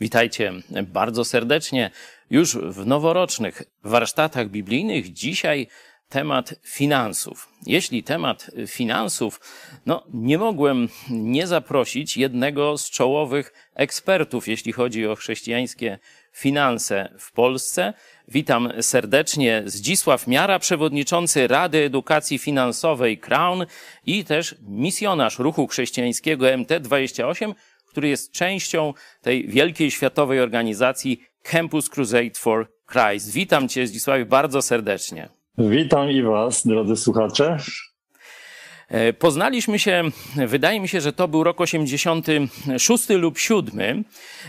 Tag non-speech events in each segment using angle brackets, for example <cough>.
Witajcie bardzo serdecznie już w noworocznych warsztatach biblijnych. Dzisiaj temat finansów. Jeśli temat finansów, no nie mogłem nie zaprosić jednego z czołowych ekspertów, jeśli chodzi o chrześcijańskie finanse w Polsce. Witam serdecznie Zdzisław Miara, przewodniczący Rady Edukacji Finansowej Crown i też misjonarz ruchu chrześcijańskiego MT28, który jest częścią tej wielkiej światowej organizacji Campus Crusade for Christ. Witam Cię, Zdzisławie, bardzo serdecznie. Witam i Was, drodzy słuchacze. E, poznaliśmy się, wydaje mi się, że to był rok 86 lub 7.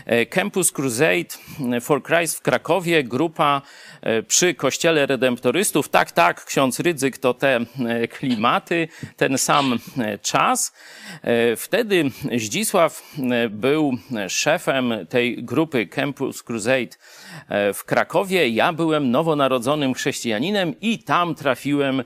E, Campus Crusade for Christ w Krakowie, grupa e, przy Kościele Redemptorystów. Tak, tak, ksiądz Rydzyk to te klimaty, ten sam czas. Wtedy Zdzisław był szefem tej grupy Campus Crusade w Krakowie. Ja byłem nowonarodzonym chrześcijaninem i tam trafiłem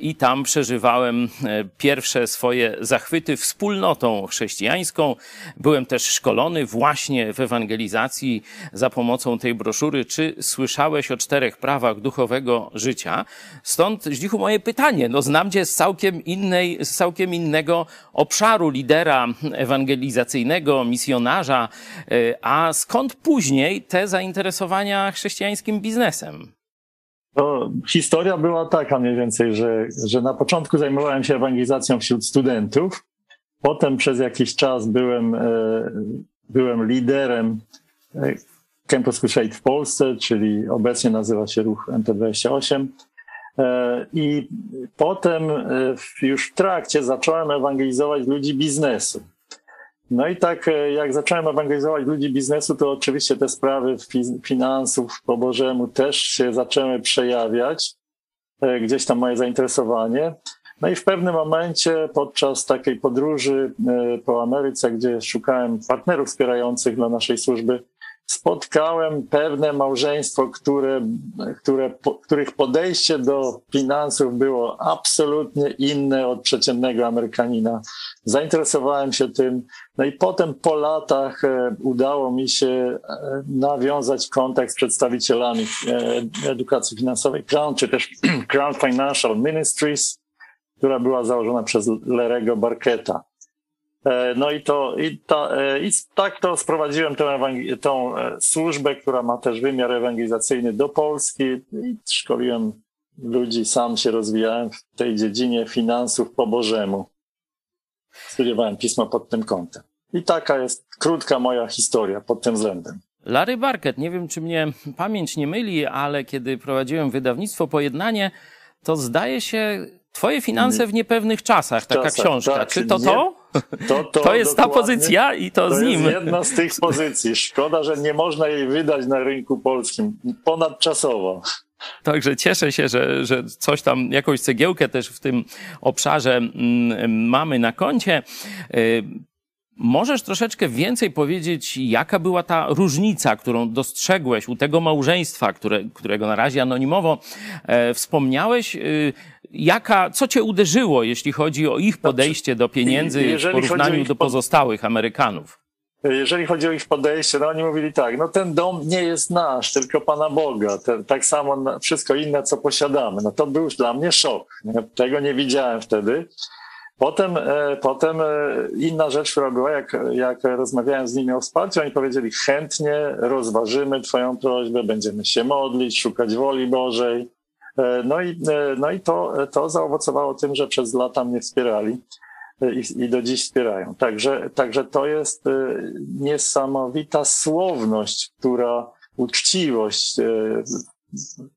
i tam przeżywałem pierwsze swoje zachwyty wspólnotą chrześcijańską. Byłem też szkolony właśnie w ewangelizacji za pomocą tej broszury. Czy słyszałeś o czterech prawach duchowego życia? Stąd, Zdzichu, moje pytanie. No, znam cię z całkiem innej, z całkiem innego obszaru lidera ewangelizacyjnego, misjonarza. E, a skąd później te zainteresowania chrześcijańskim biznesem? To historia była taka mniej więcej, że, że na początku zajmowałem się ewangelizacją wśród studentów. Potem przez jakiś czas byłem, e, byłem liderem e, Campus Crusade w Polsce, czyli obecnie nazywa się ruch MT28. E, I potem już w trakcie zacząłem ewangelizować ludzi biznesu. No i tak e, jak zacząłem ewangelizować ludzi biznesu, to oczywiście te sprawy finansów po Bożemu też się zaczęły przejawiać, e, gdzieś tam moje zainteresowanie. No i w pewnym momencie podczas takiej podróży e, po Ameryce, gdzie szukałem partnerów wspierających dla naszej służby, spotkałem pewne małżeństwo, które, które, których podejście do finansów było absolutnie inne od przeciętnego Amerykanina. Zainteresowałem się tym, no i potem po latach e, udało mi się e, nawiązać kontakt z przedstawicielami e, edukacji finansowej Crown, czy też <clears throat> Crown Financial Ministries, która była założona przez Lerego Barketa. E, no i to, i, ta, e, i tak to sprowadziłem tą, tą e, służbę, która ma też wymiar ewangelizacyjny do Polski i szkoliłem ludzi, sam się rozwijałem w tej dziedzinie finansów po Bożemu. Studiowałem pismo pod tym kątem. I taka jest krótka moja historia pod tym względem. Larry Barkett, nie wiem czy mnie pamięć nie myli, ale kiedy prowadziłem wydawnictwo Pojednanie, to zdaje się Twoje finanse w niepewnych czasach, taka czasach, książka. Tak, Czy to to? To, to, to jest ta pozycja i to, to z nim. To jest jedna z tych pozycji. Szkoda, że nie można jej wydać na rynku polskim. Ponadczasowo. Także cieszę się, że, że coś tam, jakąś cegiełkę też w tym obszarze mm, mamy na koncie. Y, możesz troszeczkę więcej powiedzieć, jaka była ta różnica, którą dostrzegłeś u tego małżeństwa, które, którego na razie anonimowo e, wspomniałeś? Jaka, co cię uderzyło, jeśli chodzi o ich podejście do pieniędzy w porównaniu do pozostałych Amerykanów? Jeżeli chodzi o ich podejście, no oni mówili tak, no ten dom nie jest nasz, tylko Pana Boga, ten, tak samo wszystko inne, co posiadamy. No to był już dla mnie szok. Tego nie widziałem wtedy. Potem, e, potem e, inna rzecz, która była, jak, jak rozmawiałem z nimi o wsparciu, oni powiedzieli chętnie rozważymy Twoją prośbę, będziemy się modlić, szukać woli Bożej. E, no i, e, no i to, to zaowocowało tym, że przez lata mnie wspierali e, i, i do dziś wspierają. Także, także to jest niesamowita słowność, która, uczciwość,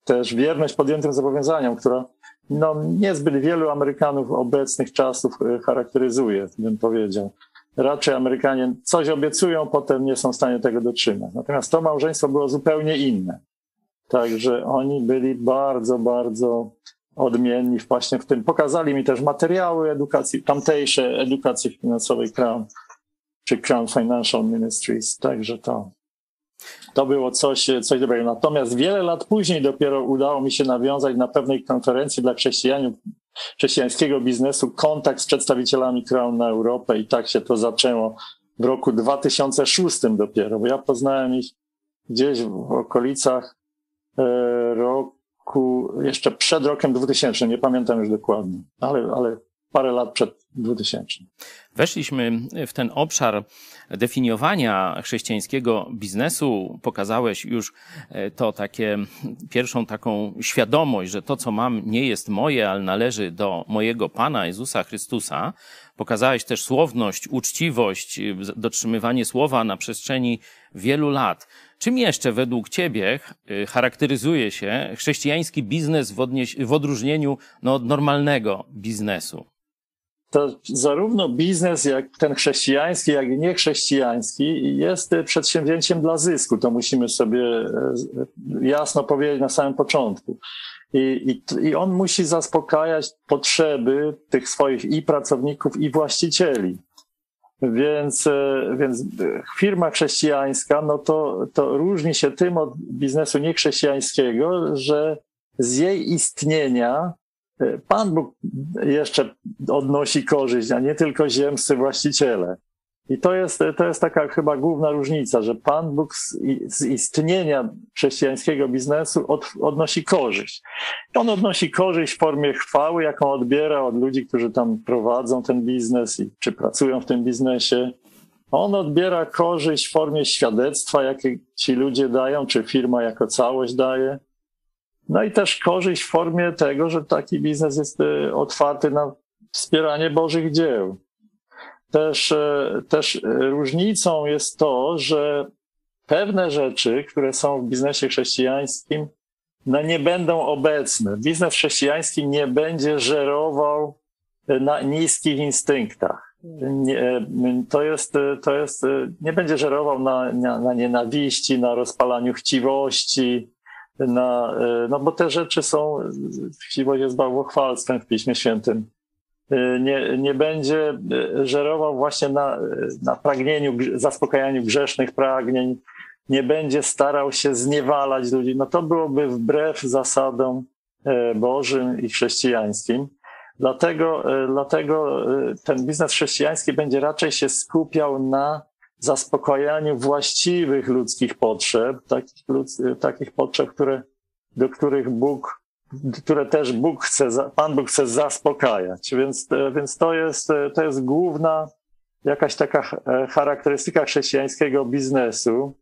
też wierność podjętym zobowiązaniom, która no, niezbyt wielu Amerykanów obecnych czasów charakteryzuje, bym powiedział. Raczej Amerykanie coś obiecują, potem nie są w stanie tego dotrzymać. Natomiast to małżeństwo było zupełnie inne. Także oni byli bardzo, bardzo odmienni właśnie w tym. Pokazali mi też materiały edukacji, tamtejsze edukacji finansowej Crown, czy Crown Financial Ministries, także to, to było coś, coś dobrego. Natomiast wiele lat później dopiero udało mi się nawiązać na pewnej konferencji dla chrześcijanów, chrześcijańskiego biznesu kontakt z przedstawicielami Crown na Europę i tak się to zaczęło w roku 2006 dopiero, bo ja poznałem ich gdzieś w okolicach roku, jeszcze przed rokiem 2000, nie pamiętam już dokładnie, ale, ale parę lat przed 2000. Weszliśmy w ten obszar definiowania chrześcijańskiego biznesu. Pokazałeś już e, to takie, pierwszą taką świadomość, że to, co mam, nie jest moje, ale należy do mojego Pana Jezusa Chrystusa. Pokazałeś też słowność, uczciwość, dotrzymywanie słowa na przestrzeni wielu lat. Czym jeszcze według Ciebie e, charakteryzuje się chrześcijański biznes w, odnieś- w odróżnieniu no, od normalnego biznesu? to zarówno biznes, jak ten chrześcijański, jak i niechrześcijański jest przedsięwzięciem dla zysku. To musimy sobie e, jasno powiedzieć na samym początku. I, i, I on musi zaspokajać potrzeby tych swoich i pracowników, i właścicieli. Więc, e, więc firma chrześcijańska, no to, to różni się tym od biznesu niechrześcijańskiego, że z jej istnienia Pan Bóg jeszcze odnosi korzyść, a nie tylko ziemscy właściciele. I to jest, to jest taka chyba główna różnica, że Pan Bóg z, z istnienia chrześcijańskiego biznesu od, odnosi korzyść. On odnosi korzyść w formie chwały, jaką odbiera od ludzi, którzy tam prowadzą ten biznes i czy pracują w tym biznesie. On odbiera korzyść w formie świadectwa, jakie ci ludzie dają, czy firma jako całość daje. No i też korzyść w formie tego, że taki biznes jest y, otwarty na wspieranie Bożych dzieł. Też, y, też różnicą jest to, że pewne rzeczy, które są w biznesie chrześcijańskim, no nie będą obecne. Biznes chrześcijański nie będzie żerował na niskich instynktach. Nie, to jest, to jest, nie będzie żerował na, na, na nienawiści, na rozpalaniu chciwości, na, e, no bo te rzeczy są, chciwość jest bałwochwalstwem w Piśmie Świętym. E, nie, nie będzie e, żerował właśnie na, na pragnieniu, zaspokajaniu grzesznych pragnień, nie będzie starał się zniewalać ludzi. No to byłoby wbrew zasadom Bożym i chrześcijańskim. Dlatego, dlatego ten biznes chrześcijański będzie raczej się skupiał na zaspokajaniu właściwych ludzkich potrzeb, takich, takich potrzeb, które, do których Bóg, które też Bóg chce, Pan Bóg chce zaspokajać. Więc, więc to, jest, to jest główna jakaś taka e, charakterystyka chrześcijańskiego biznesu.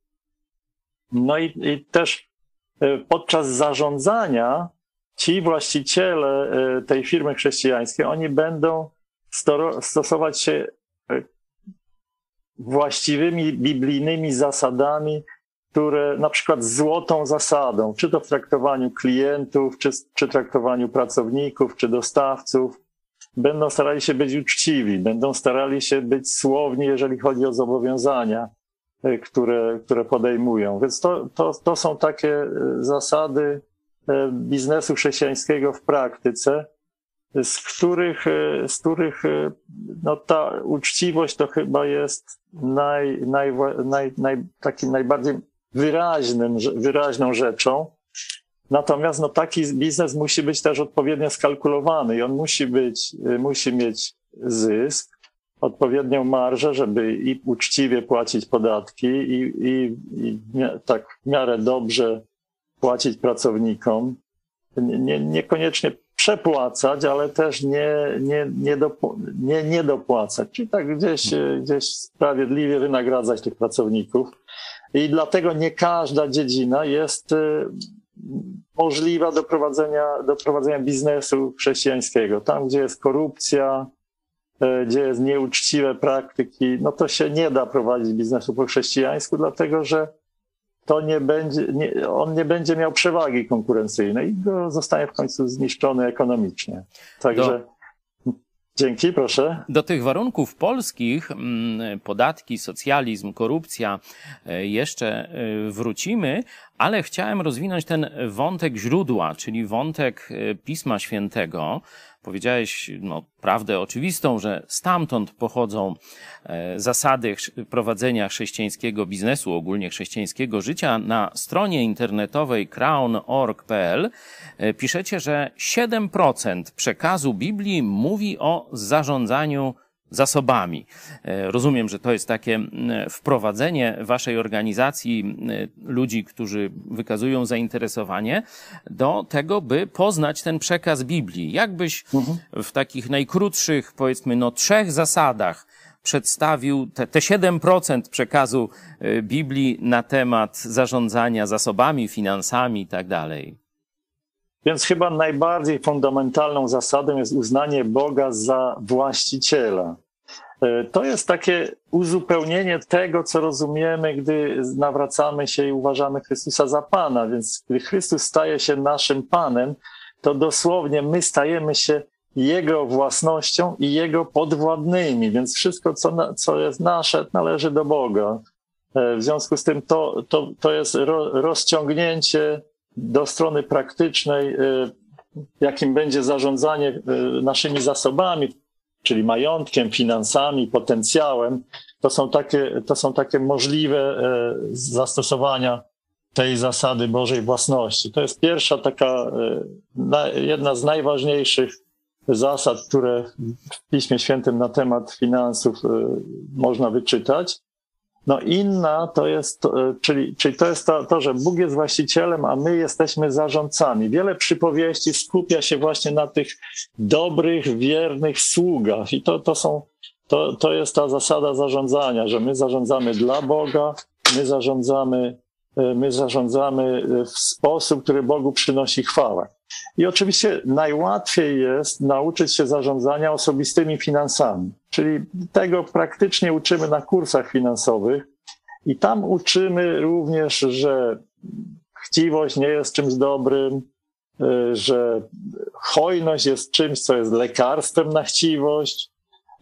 No i, i też e, podczas zarządzania ci właściciele e, tej firmy chrześcijańskiej, oni będą stosować się właściwymi biblijnymi zasadami, które na przykład złotą zasadą, czy to w traktowaniu klientów, czy, czy traktowaniu pracowników, czy dostawców, będą starali się być uczciwi, będą starali się być słowni, jeżeli chodzi o zobowiązania, e, które, które podejmują. Więc to, to, to są takie e, zasady e, biznesu chrześcijańskiego w praktyce, z których, z których no, ta uczciwość to chyba jest naj, naj, naj, naj, takim najbardziej wyraźnym, wyraźną rzeczą. Natomiast no, taki biznes musi być też odpowiednio skalkulowany i on musi być, e, musi mieć zysk, odpowiednią marżę, żeby i uczciwie płacić podatki i, i, i tak w miarę dobrze płacić pracownikom. Nie, niekoniecznie przepłacać, ale też nie, nie, nie, nie, nie dopłacać. Czyli tak gdzieś, gdzieś sprawiedliwie wynagradzać tych pracowników. I dlatego nie każda dziedzina jest y, możliwa do prowadzenia, do prowadzenia biznesu chrześcijańskiego. Tam, gdzie jest korupcja, y, gdzie jest nieuczciwe praktyki, no to się nie da prowadzić biznesu po chrześcijańsku, dlatego że to nie będzie, nie, on nie będzie miał przewagi konkurencyjnej i zostanie w końcu zniszczony ekonomicznie. Także. Do... Dzięki, proszę. Do tych warunków polskich, mm, podatki, socjalizm, korupcja, e, jeszcze e, wrócimy, ale chciałem rozwinąć ten wątek źródła, czyli wątek e, Pisma Świętego, Powiedziałeś no, prawdę oczywistą, że stamtąd pochodzą e, zasady prowadzenia chrześcijańskiego biznesu, ogólnie chrześcijańskiego życia. Na stronie internetowej crown.org.pl e, piszecie, że 7% przekazu Biblii mówi o zarządzaniu zasobami. E, rozumiem, że to jest takie wprowadzenie waszej organizacji, ludzi, którzy wykazują zainteresowanie, do tego, by poznać ten przekaz Biblii. Jakbyś mhm. w takich najkrótszych, powiedzmy, no trzech zasadach przedstawił te, te 7% przekazu e, Biblii na temat zarządzania zasobami, finansami i tak dalej. Więc chyba najbardziej fundamentalną zasadą jest uznanie Boga za właściciela. E, to jest takie uzupełnienie tego, co rozumiemy, gdy nawracamy się i uważamy Chrystusa za Pana. Więc gdy Chrystus staje się naszym Panem, to dosłownie my stajemy się Jego własnością i Jego podwładnymi. Więc wszystko, co, na, co jest nasze, należy do Boga. E, w związku z tym to, to, to jest ro, rozciągnięcie do strony praktycznej, y, jakim będzie zarządzanie y, naszymi zasobami, czyli majątkiem, finansami, potencjałem, to są takie, to są takie możliwe y, zastosowania tej zasady Bożej własności. To jest pierwsza taka, jedna z najważniejszych zasad, które w Piśmie Świętym na temat finansów można wyczytać. No inna to jest, e, czyli, czyli to jest to, to, że Bóg jest właścicielem, a my jesteśmy zarządcami. Wiele przypowieści skupia się właśnie na tych dobrych, wiernych sługach i to, to są, to, to jest ta zasada zarządzania, że my zarządzamy dla Boga, my zarządzamy, e, my zarządzamy w sposób, który Bogu przynosi chwałę. I oczywiście najłatwiej jest nauczyć się zarządzania osobistymi finansami, czyli tego praktycznie uczymy na kursach finansowych i tam uczymy również, że chciwość nie jest czymś dobrym, y, że hojność jest czymś, co jest lekarstwem na chciwość,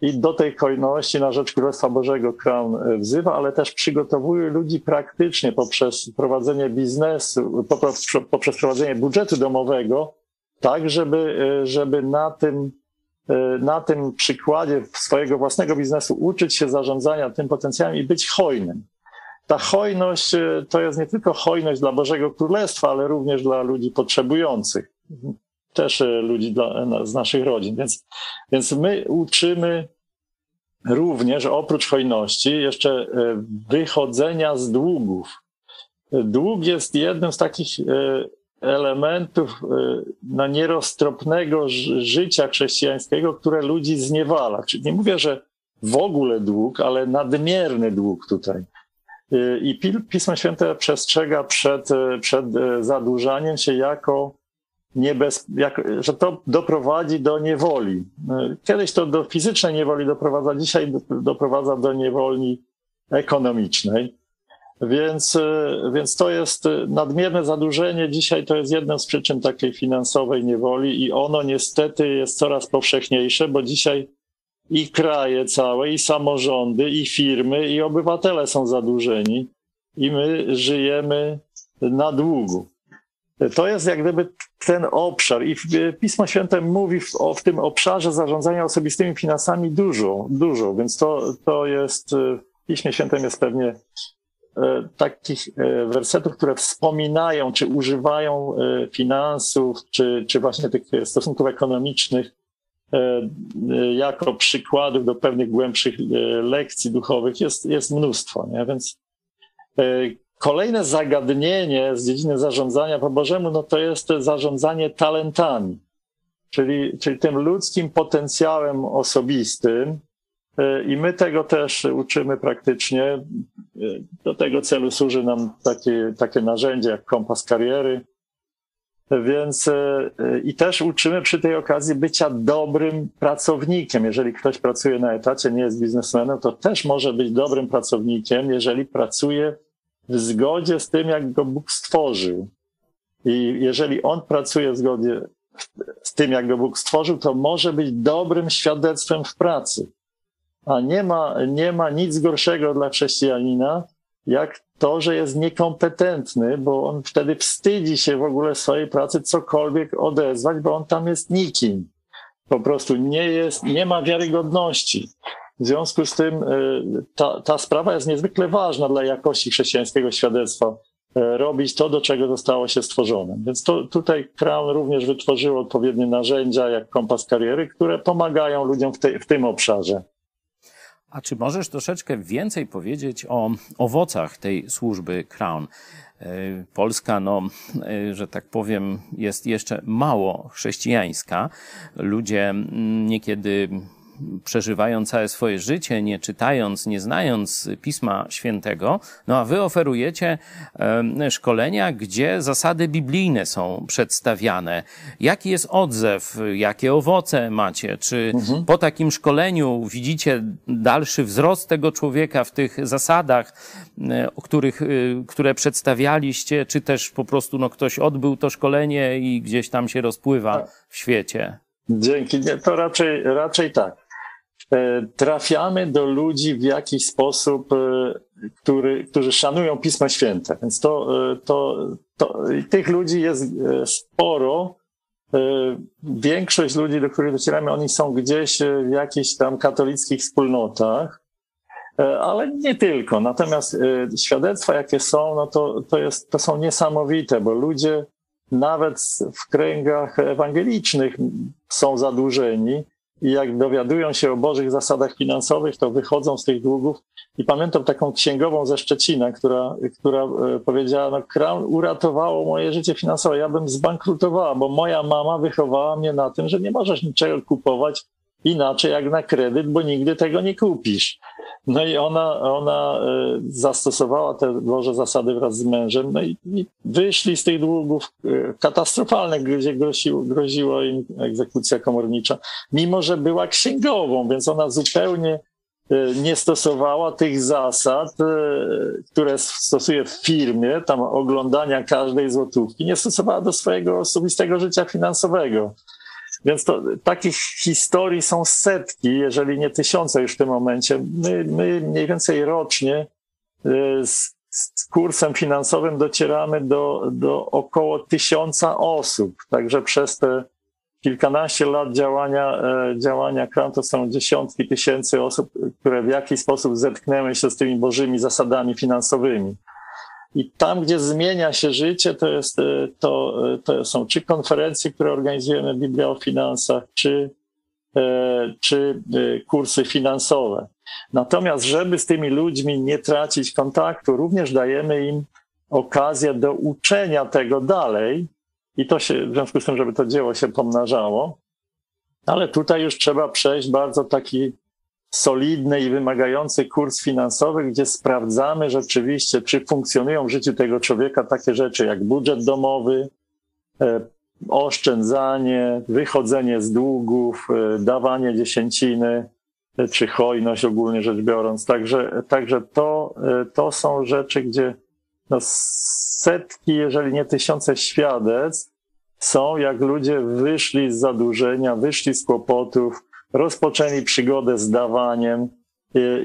i do tej hojności na rzecz Królestwa Bożego Crown e, wzywa, ale też przygotowuje ludzi praktycznie poprzez prowadzenie biznesu, poprzez prowadzenie budżetu domowego, tak żeby, e, żeby na tym, e, na tym przykładzie swojego własnego biznesu uczyć się zarządzania tym potencjałem i być hojnym. Ta hojność to jest nie tylko hojność dla Bożego Królestwa, ale również dla ludzi potrzebujących, też ludzi dla, z naszych rodzin. Więc, więc my uczymy również oprócz hojności jeszcze e, wychodzenia z długów. Dług jest jednym z takich e, elementów e, na nieroztropnego życia chrześcijańskiego, które ludzi zniewala. Czyli nie mówię, że w ogóle dług, ale nadmierny dług tutaj. I Pismo Święte przestrzega przed, przed zadłużaniem się jako niebez, jak, że to doprowadzi do niewoli. Kiedyś to do fizycznej niewoli doprowadza, dzisiaj doprowadza do niewoli ekonomicznej. Więc, więc to jest nadmierne zadłużenie. Dzisiaj to jest jedna z przyczyn takiej finansowej niewoli i ono niestety jest coraz powszechniejsze, bo dzisiaj i kraje całe, i samorządy, i firmy, i obywatele są zadłużeni i my żyjemy na długu. To jest jak gdyby ten obszar i Pismo Święte mówi w, o, w tym obszarze zarządzania osobistymi finansami dużo, dużo, więc to, to jest, w Piśmie Świętym jest pewnie e, takich e, wersetów, które wspominają, czy używają e, finansów, czy, czy właśnie tych stosunków ekonomicznych jako przykładów do pewnych głębszych lekcji duchowych jest, jest mnóstwo, nie? więc Kolejne zagadnienie z dziedziny zarządzania po Bożemu, no to jest zarządzanie talentami, czyli, czyli tym ludzkim potencjałem osobistym. I my tego też uczymy praktycznie. Do tego celu służy nam takie, takie narzędzie jak kompas kariery. Więc i też uczymy przy tej okazji bycia dobrym pracownikiem. Jeżeli ktoś pracuje na etacie, nie jest biznesmenem, to też może być dobrym pracownikiem, jeżeli pracuje w zgodzie z tym, jak go Bóg stworzył. I jeżeli on pracuje w zgodzie z tym, jak go Bóg stworzył, to może być dobrym świadectwem w pracy. A nie ma, nie ma nic gorszego dla chrześcijanina, jak to, że jest niekompetentny, bo on wtedy wstydzi się w ogóle swojej pracy cokolwiek odezwać, bo on tam jest nikim. Po prostu nie jest, nie ma wiarygodności. W związku z tym y, ta, ta sprawa jest niezwykle ważna dla jakości chrześcijańskiego świadectwa. Y, robić to, do czego zostało się stworzone. Więc to, tutaj Crown również wytworzył odpowiednie narzędzia, jak kompas kariery, które pomagają ludziom w, te, w tym obszarze. A czy możesz troszeczkę więcej powiedzieć o owocach tej służby Crown? E, Polska, no, że tak powiem, jest jeszcze mało chrześcijańska. Ludzie mm, niekiedy przeżywają całe swoje życie, nie czytając, nie znając Pisma Świętego, no a wy oferujecie szkolenia, gdzie zasady biblijne są przedstawiane. Jaki jest odzew, jakie owoce macie? Czy mhm. po takim szkoleniu widzicie dalszy wzrost tego człowieka w tych zasadach, o których, y, które przedstawialiście, czy też po prostu no, ktoś odbył to szkolenie i gdzieś tam się rozpływa tak. w świecie? Dzięki. Nie, to raczej, raczej tak. E, trafiamy do ludzi w jakiś sposób, e, który, którzy szanują Pismo Święte. Więc to, e, to, to tych ludzi jest sporo. Większość ludzi, do których docieramy, oni są gdzieś w jakichś tam katolickich wspólnotach, ale nie tylko. Natomiast świadectwa, jakie są, no to, to, jest, to są niesamowite, bo ludzie nawet w kręgach ewangelicznych są zadłużeni i jak dowiadują się o Bożych zasadach finansowych, to wychodzą z tych długów. I pamiętam taką księgową ze Szczecina, która, która e, powiedziała, no Crown uratowało moje życie finansowe, ja bym zbankrutowała, bo moja mama wychowała mnie na tym, że nie możesz niczego kupować inaczej jak na kredyt, bo nigdy tego nie kupisz. No i ona, ona e, zastosowała te Boże zasady wraz z mężem, no i, i wyszli z tych długów e, katastrofalnych, gdzie groziło, groziło im egzekucja komornicza, mimo że była księgową, więc ona zupełnie e, nie stosowała tych zasad, które stosuje w firmie, tam oglądania każdej złotówki, nie stosowała do swojego osobistego życia finansowego. Więc to, takich historii są setki, jeżeli nie tysiące już w tym momencie. My, my mniej więcej rocznie y, z, z kursem finansowym docieramy do, do około tysiąca osób. Także przez te kilkanaście lat działania, e, działania KRAM to są dziesiątki tysięcy osób, które w jakiś sposób zetknęły się z tymi bożymi zasadami finansowymi. I tam, gdzie zmienia się życie, to, jest, e, to, e, to są czy konferencje, które organizujemy, Biblia o finansach, czy, e, czy kursy finansowe. Natomiast, żeby z tymi ludźmi nie tracić kontaktu, również dajemy im okazję do uczenia tego dalej i to się, w związku z tym, żeby to dzieło się pomnażało. Ale tutaj już trzeba przejść bardzo taki solidny i wymagający kurs finansowy, gdzie sprawdzamy rzeczywiście, czy funkcjonują w życiu tego człowieka takie rzeczy jak budżet domowy, e, oszczędzanie, wychodzenie z długów, e, dawanie dziesięciny, e, czy hojność ogólnie rzecz biorąc. Także, także to, to są rzeczy, gdzie no setki, jeżeli nie tysiące świadectw są, jak ludzie wyszli z zadłużenia, wyszli z kłopotów, rozpoczęli przygodę z dawaniem.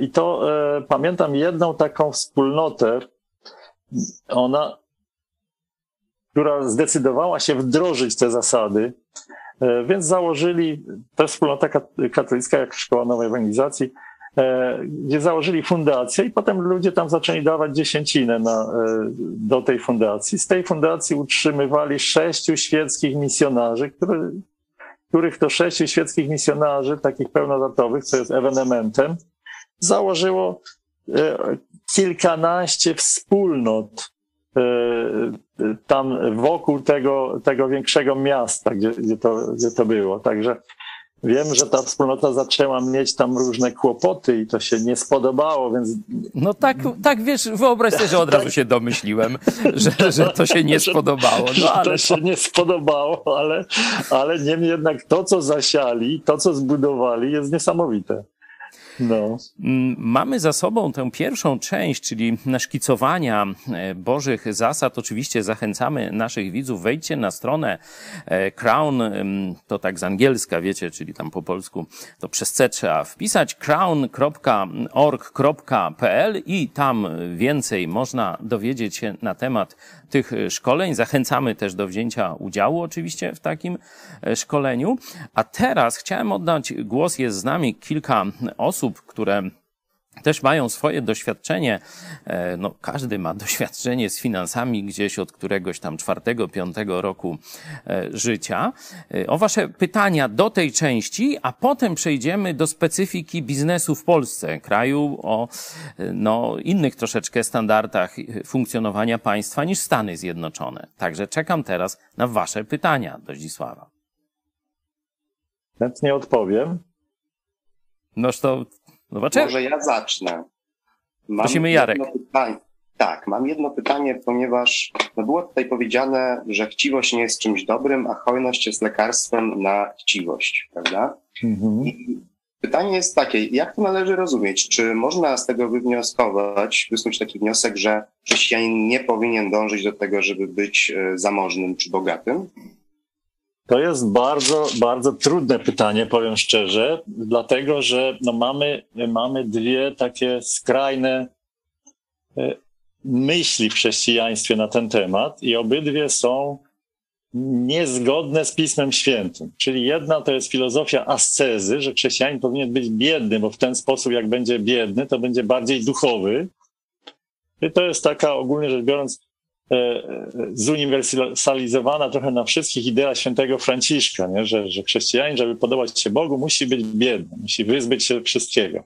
I to e, pamiętam jedną taką wspólnotę, ona, która zdecydowała się wdrożyć te zasady, e, więc założyli, to jest wspólnota katolicka, jak Szkoła Nowej Ewangelizacji, e, gdzie założyli fundację i potem ludzie tam zaczęli dawać dziesięcinę na, e, do tej fundacji. Z tej fundacji utrzymywali sześciu świeckich misjonarzy, którzy których to sześciu świeckich misjonarzy, takich pełnodatowych, co jest ewenementem, założyło e, kilkanaście wspólnot e, tam wokół tego, tego większego miasta, gdzie, gdzie, to, gdzie to było. Także Wiem, że ta wspólnota zaczęła mieć tam różne kłopoty i to się nie spodobało, więc. No tak, tak wiesz, wyobraź sobie, że od razu się domyśliłem, że, że to się nie spodobało. No, ale to się nie spodobało, ale, ale niemniej jednak to, co zasiali, to, co zbudowali, jest niesamowite. No. Mm, mamy za sobą tę pierwszą część, czyli naszkicowania e, Bożych zasad. Oczywiście zachęcamy naszych widzów, wejdźcie na stronę e, Crown, to tak z angielska, wiecie, czyli tam po polsku to przez C trzeba wpisać crown.org.pl i tam więcej można dowiedzieć się na temat tych szkoleń. Zachęcamy też do wzięcia udziału oczywiście w takim e, szkoleniu. A teraz chciałem oddać głos, jest z nami kilka osób, które też mają swoje doświadczenie. E, no, każdy ma doświadczenie z finansami gdzieś od któregoś tam czwartego, piątego roku e, życia. E, o Wasze pytania do tej części, a potem przejdziemy do specyfiki biznesu w Polsce, kraju o no, innych troszeczkę standardach funkcjonowania państwa niż Stany Zjednoczone. Także czekam teraz na Wasze pytania do Zdzisława. Chętnie odpowiem. Noż to Zobaczymy. Może ja zacznę. Mam Prosimy Jarek. Tak, mam jedno pytanie, ponieważ no było tutaj powiedziane, że chciwość nie jest czymś dobrym, a hojność jest lekarstwem na chciwość, prawda? Mhm. Pytanie jest takie, jak to należy rozumieć? Czy można z tego wywnioskować, wysnuć taki wniosek, że chrześcijanin nie powinien dążyć do tego, żeby być e, zamożnym czy bogatym? To jest bardzo, bardzo trudne pytanie, powiem szczerze, dlatego że no mamy, mamy dwie takie skrajne e, myśli w chrześcijaństwie na ten temat i obydwie są niezgodne z Pismem Świętym. Czyli jedna to jest filozofia ascezy, że chrześcijanin powinien być biedny, bo w ten sposób, jak będzie biedny, to będzie bardziej duchowy. I to jest taka ogólnie rzecz biorąc zuniwersalizowana trochę na wszystkich idea świętego Franciszka, nie? Że, że chrześcijanin, żeby podobać się Bogu, musi być biedny, musi wyzbyć się wszystkiego.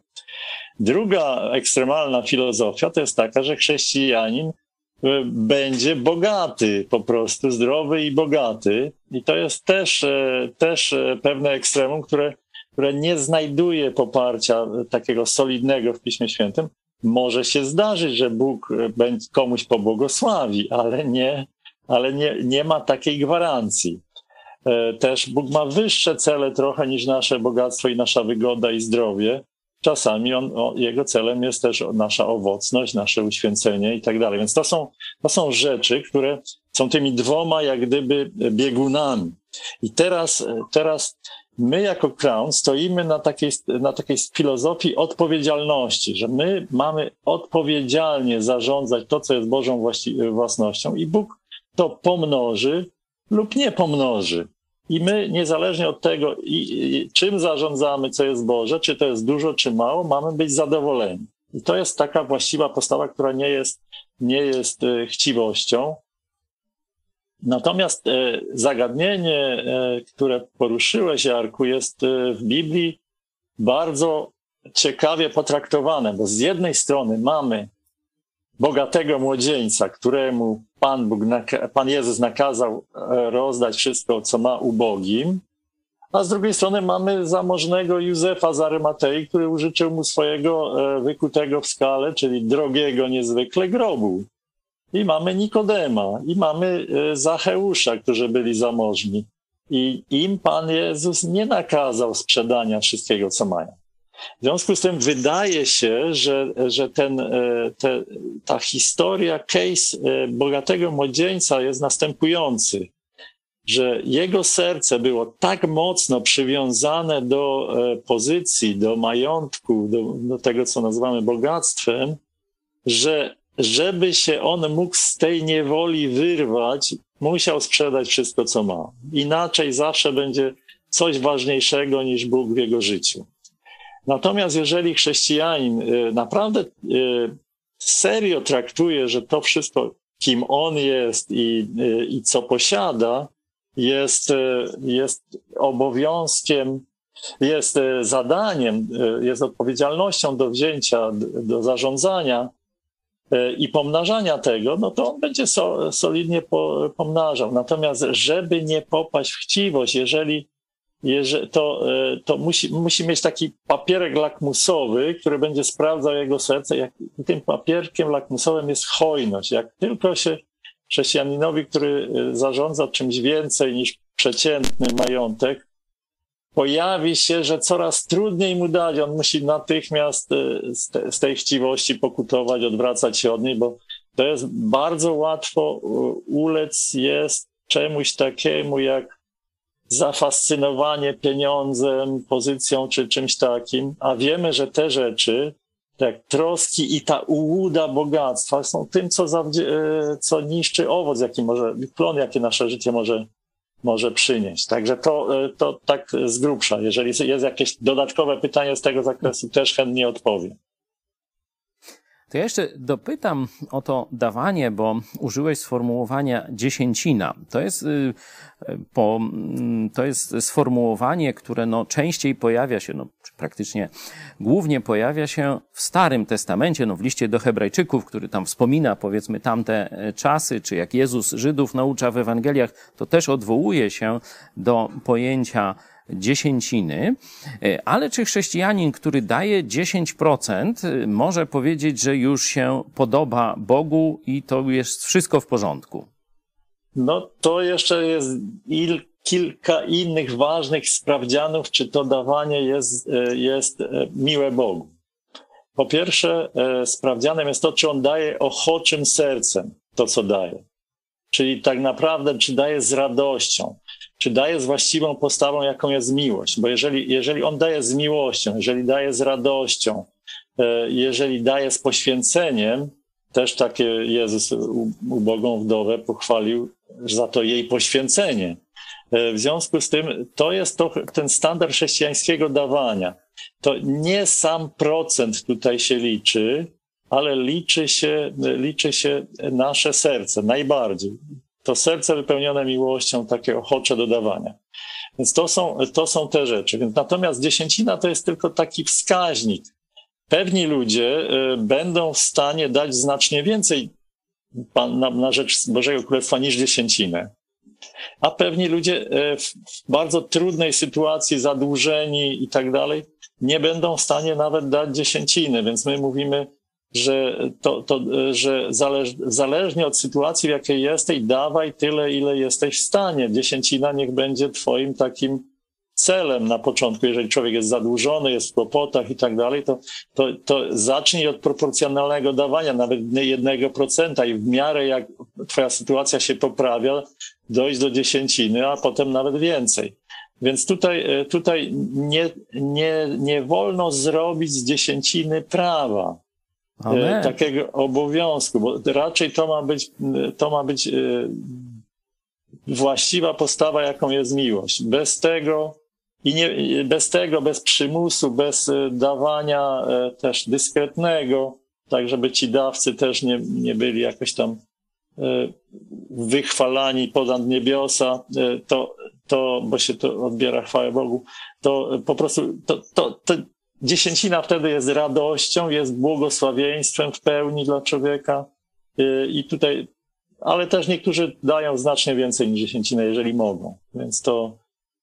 Druga ekstremalna filozofia to jest taka, że chrześcijanin e, będzie bogaty, po prostu zdrowy i bogaty. I to jest też, e, też pewne ekstremum, które, które nie znajduje poparcia takiego solidnego w Piśmie Świętym, może się zdarzyć, że Bóg e, komuś pobłogosławi, ale nie, ale nie, nie ma takiej gwarancji. E, też Bóg ma wyższe cele trochę niż nasze bogactwo i nasza wygoda i zdrowie. Czasami on, jego celem jest też nasza owocność, nasze uświęcenie i tak dalej. Więc to są, to są rzeczy, które są tymi dwoma jak gdyby biegunami. I teraz, teraz my jako Crown stoimy na takiej, na takiej filozofii odpowiedzialności, że my mamy odpowiedzialnie zarządzać to, co jest Bożą własnością i Bóg to pomnoży lub nie pomnoży. I my, niezależnie od tego, i, i, czym zarządzamy, co jest Boże, czy to jest dużo, czy mało, mamy być zadowoleni. I to jest taka właściwa postawa, która nie jest, nie jest e, chciwością, Natomiast e, zagadnienie, e, które poruszyłeś, Jarku, jest e, w Biblii bardzo ciekawie potraktowane, bo z jednej strony mamy bogatego młodzieńca, któremu Pan, Bóg, Pan Jezus nakazał rozdać wszystko, co ma ubogim, a z drugiej strony mamy zamożnego Józefa z Arymatei, który użyczył mu swojego wykutego w skale, czyli drogiego niezwykle grobu. I mamy Nikodema, i mamy e, Zacheusza, którzy byli zamożni. I im Pan Jezus nie nakazał sprzedania wszystkiego, co mają. W związku z tym wydaje się, że, że ten, e, te, ta historia, case e, bogatego młodzieńca jest następujący, że jego serce było tak mocno przywiązane do pozycji, do majątku, do, do tego, co nazywamy bogactwem, że żeby się on mógł z tej niewoli wyrwać, musiał sprzedać wszystko, co ma. Inaczej zawsze będzie coś ważniejszego niż Bóg w jego życiu. Natomiast jeżeli chrześcijanin y, naprawdę y, serio traktuje, że to wszystko, kim on jest i, y, i co posiada, jest, jest obowiązkiem, jest zadaniem, jest odpowiedzialnością do wzięcia, do zarządzania, E, i pomnażania tego, no to on będzie so, solidnie po, pomnażał. Natomiast, żeby nie popaść w chciwość, jeżeli, jeżeli to, e, to musi, musi mieć taki papierek lakmusowy, który będzie sprawdzał jego serce. Jak, tym papierkiem lakmusowym jest hojność. Jak tylko się chrześcijaninowi, który e, zarządza czymś więcej niż przeciętny majątek, pojawi się, że coraz trudniej mu dać. On musi natychmiast y, z tej chciwości pokutować, odwracać się od niej, bo to jest bardzo łatwo y, ulec jest czemuś takiemu jak zafascynowanie pieniądzem, pozycją czy czymś takim, a wiemy, że te rzeczy, tak troski i ta ułuda bogactwa są tym, co, y, co niszczy owoc, jaki może, plon, jaki nasze życie może może przynieść. Także to, e, to tak z grubsza. Jeżeli jest jakieś dodatkowe pytanie z tego zakresu, też chętnie odpowiem. To ja jeszcze dopytam o to dawanie, bo użyłeś sformułowania dziesięcina. To jest, y, po, mm, to jest sformułowanie, które no częściej pojawia się, no praktycznie głównie pojawia się w Starym Testamencie, no w liście do Hebrajczyków, który tam wspomina powiedzmy tamte e, czasy, czy jak Jezus Żydów naucza w Ewangeliach, to też odwołuje się do pojęcia dziesięciny, e, ale czy chrześcijanin, który daje 10%, e, może powiedzieć, że już się podoba Bogu i to jest wszystko w porządku? No to jeszcze jest il, kilka innych ważnych sprawdzianów, czy to dawanie jest, e, jest miłe Bogu. Po pierwsze, sprawdzianem jest to, czy on daje ochoczym sercem to, co daje. Czyli tak naprawdę, czy daje z radością, czy daje z właściwą postawą, jaką jest miłość. Bo jeżeli, jeżeli on daje z miłością, jeżeli daje z radością, e, jeżeli daje z poświęceniem, też takie Jezus ubogą wdowę pochwalił za to jej poświęcenie. E, w związku z tym to jest to, ten standard chrześcijańskiego dawania. To nie sam procent tutaj się liczy, ale liczy się, liczy się nasze serce najbardziej to serce wypełnione miłością, takie ochocze dodawania. Więc to są, to są te rzeczy. Więc natomiast dziesięcina to jest tylko taki wskaźnik. Pewni ludzie y, będą w stanie dać znacznie więcej na, na rzecz Bożego Królestwa niż dziesięcinę. A pewni ludzie y, w bardzo trudnej sytuacji, zadłużeni i tak dalej, nie będą w stanie nawet dać dziesięciny. Więc my mówimy, że, to, to, że zależ, zależnie od sytuacji, w jakiej jesteś, dawaj tyle, ile jesteś w stanie. Dziesięcina niech będzie twoim takim celem na początku. Jeżeli człowiek jest zadłużony, jest w kłopotach i tak dalej, to, to, to zacznij od proporcjonalnego dawania, nawet jednego procenta i w miarę jak twoja sytuacja się poprawia, dojść do dziesięciny, a potem nawet więcej. Więc tutaj, tutaj nie, nie, nie wolno zrobić z dziesięciny prawa. Amen. takiego obowiązku, bo raczej to ma być, to ma być e, właściwa postawa, jaką jest miłość. Bez tego i nie, bez tego, bez przymusu, bez e, dawania e, też dyskretnego, tak żeby ci dawcy też nie, nie byli jakoś tam wychwalani ponad niebiosa, to, to, bo się to odbiera chwałę Bogu, to po prostu to, to, to Dziesięcina wtedy jest radością, jest błogosławieństwem w pełni dla człowieka. Y, I tutaj, ale też niektórzy dają znacznie więcej niż dziesięcinę, jeżeli mogą. Więc to,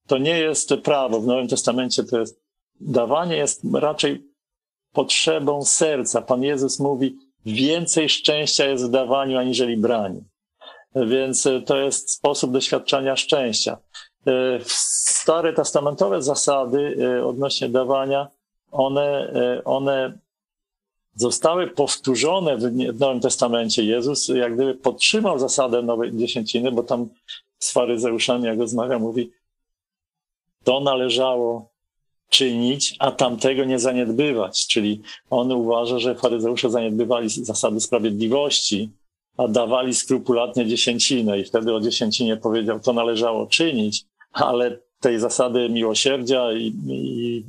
to nie jest prawo. W Nowym Testamencie to jest, dawanie jest raczej potrzebą serca. Pan Jezus mówi, więcej szczęścia jest w dawaniu, aniżeli braniu. Więc to jest sposób doświadczania szczęścia. Y, stare testamentowe zasady y, odnośnie dawania one, e, one zostały powtórzone w Nowym Testamencie. Jezus jak gdyby podtrzymał zasadę nowej dziesięciny, bo tam z faryzeuszami, jak rozmawia, mówi, to należało czynić, a tamtego nie zaniedbywać. Czyli on uważa, że faryzeusze zaniedbywali zasady sprawiedliwości, a dawali skrupulatnie dziesięcinę i wtedy o dziesięcinie powiedział, to należało czynić, ale tej zasady miłosierdzia i, i,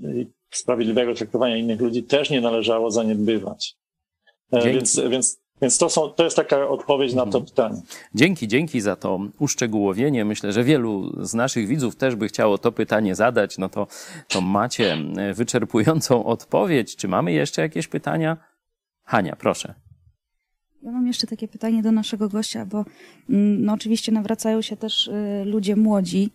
i sprawiedliwego traktowania innych ludzi też nie należało zaniedbywać. E, więc, więc, więc to, są, to jest taka odpowiedź na to mhm. pytanie. Dzięki, dzięki za to uszczegółowienie. Myślę, że wielu z naszych widzów też by chciało to pytanie zadać. No to, to macie wyczerpującą odpowiedź. Czy mamy jeszcze jakieś pytania? Hania, proszę. Ja mam jeszcze takie pytanie do naszego gościa, bo mm, no oczywiście nawracają się też y, ludzie młodzi,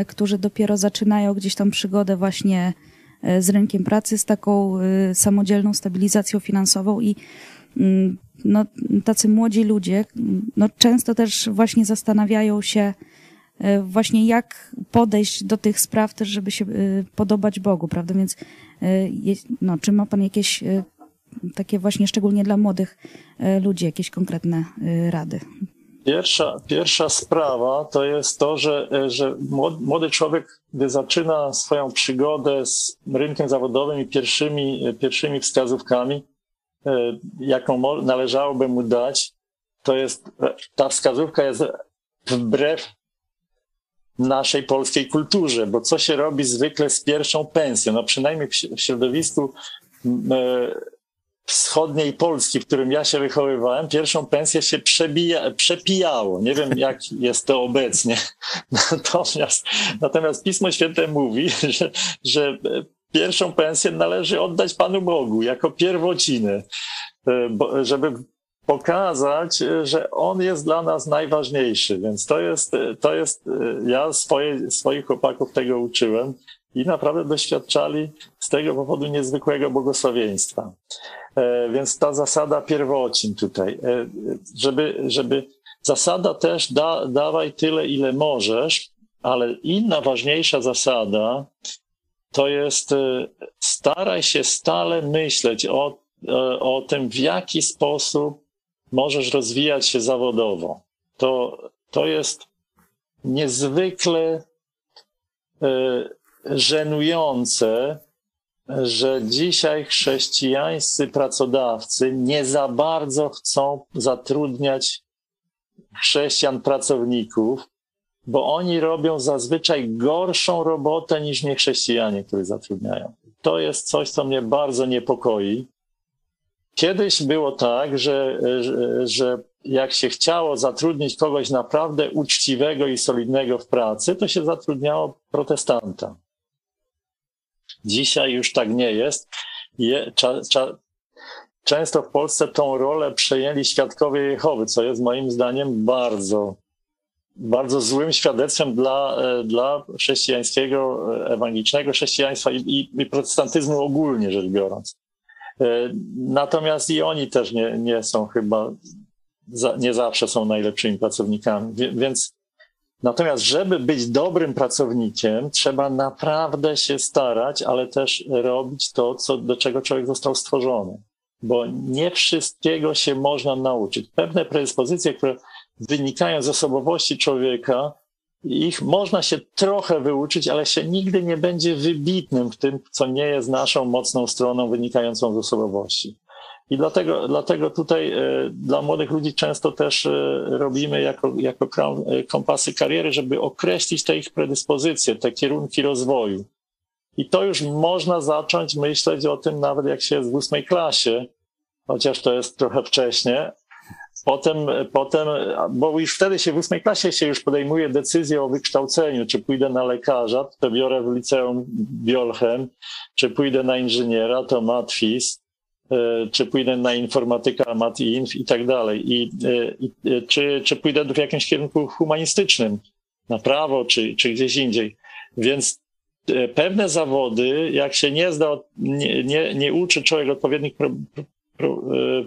y, którzy dopiero zaczynają gdzieś tam przygodę właśnie E, z rynkiem pracy, z taką e, samodzielną stabilizacją finansową i mm, no, tacy młodzi ludzie no, często też właśnie zastanawiają się e, właśnie jak podejść do tych spraw też, żeby się podobać Bogu, prawda? Więc no, czy ma Pan jakieś takie właśnie szczególnie dla młodych ludzi jakieś konkretne rady? Pierwsza, pierwsza sprawa to jest to, że, że młody człowiek, gdy zaczyna swoją przygodę z rynkiem zawodowym i pierwszymi, pierwszymi wskazówkami, e, jaką należałoby mu dać, to jest, ta wskazówka jest wbrew naszej polskiej kulturze, bo co się robi zwykle z pierwszą pensją? No przynajmniej w środowisku wschodniej Polski, w którym ja się wychowywałem, pierwszą pensję się przebija, przepijało. Nie wiem, <laughs> jak jest to obecnie. <laughs> Natomiast, natomiast Pismo Święte mówi, <laughs> że, że pierwszą pensję należy oddać Panu Bogu jako pierwocinę, żeby pokazać, że On jest dla nas najważniejszy. Więc to jest, to jest ja swoje, swoich chłopaków tego uczyłem i naprawdę doświadczali z tego powodu niezwykłego błogosławieństwa. E, więc ta zasada pierwocin tutaj, e, żeby, żeby zasada też da, dawaj tyle, ile możesz, ale inna ważniejsza zasada to jest e, staraj się stale myśleć o, o tym, w jaki sposób możesz rozwijać się zawodowo. To, to jest niezwykle żenujące, że dzisiaj chrześcijańscy pracodawcy nie za bardzo chcą zatrudniać chrześcijan pracowników, bo oni robią zazwyczaj gorszą robotę niż niechrześcijanie, których zatrudniają. To jest coś, co mnie bardzo niepokoi. Kiedyś było tak, że, że, że jak się chciało zatrudnić kogoś naprawdę uczciwego i solidnego w pracy, to się zatrudniało protestanta. Dzisiaj już tak nie jest. Je, cza, cza, często w Polsce tą rolę przejęli świadkowie Jehowy, co jest moim zdaniem bardzo, bardzo złym świadectwem dla, e, dla chrześcijańskiego, e, ewangelicznego chrześcijaństwa i, i, i protestantyzmu ogólnie rzecz biorąc. E, natomiast i oni też nie, nie są chyba, nie zawsze są najlepszymi pracownikami, więc Natomiast, żeby być dobrym pracownikiem, trzeba naprawdę się starać, ale też robić to, co, do czego człowiek został stworzony. Bo nie wszystkiego się można nauczyć. Pewne predyspozycje, które wynikają z osobowości człowieka, ich można się trochę wyuczyć, ale się nigdy nie będzie wybitnym w tym, co nie jest naszą mocną stroną wynikającą z osobowości. I dlatego, dlatego tutaj e, dla młodych ludzi często też e, robimy jako, jako e, kompasy kariery, żeby określić te ich predyspozycje, te kierunki rozwoju. I to już można zacząć myśleć o tym nawet jak się jest w ósmej klasie, chociaż to jest trochę wcześnie. Potem, potem, bo już wtedy się w ósmej klasie się już podejmuje decyzję o wykształceniu, czy pójdę na lekarza, to biorę w liceum Biolchem, czy pójdę na inżyniera, to matwis, czy pójdę na informatyka, mat.inf i tak dalej. I, e, i, e, czy, czy pójdę w jakimś kierunku humanistycznym, na prawo, czy, czy gdzieś indziej. Więc pewne zawody, jak się nie zda, nie, nie, nie uczy człowiek odpowiednich pro, pro,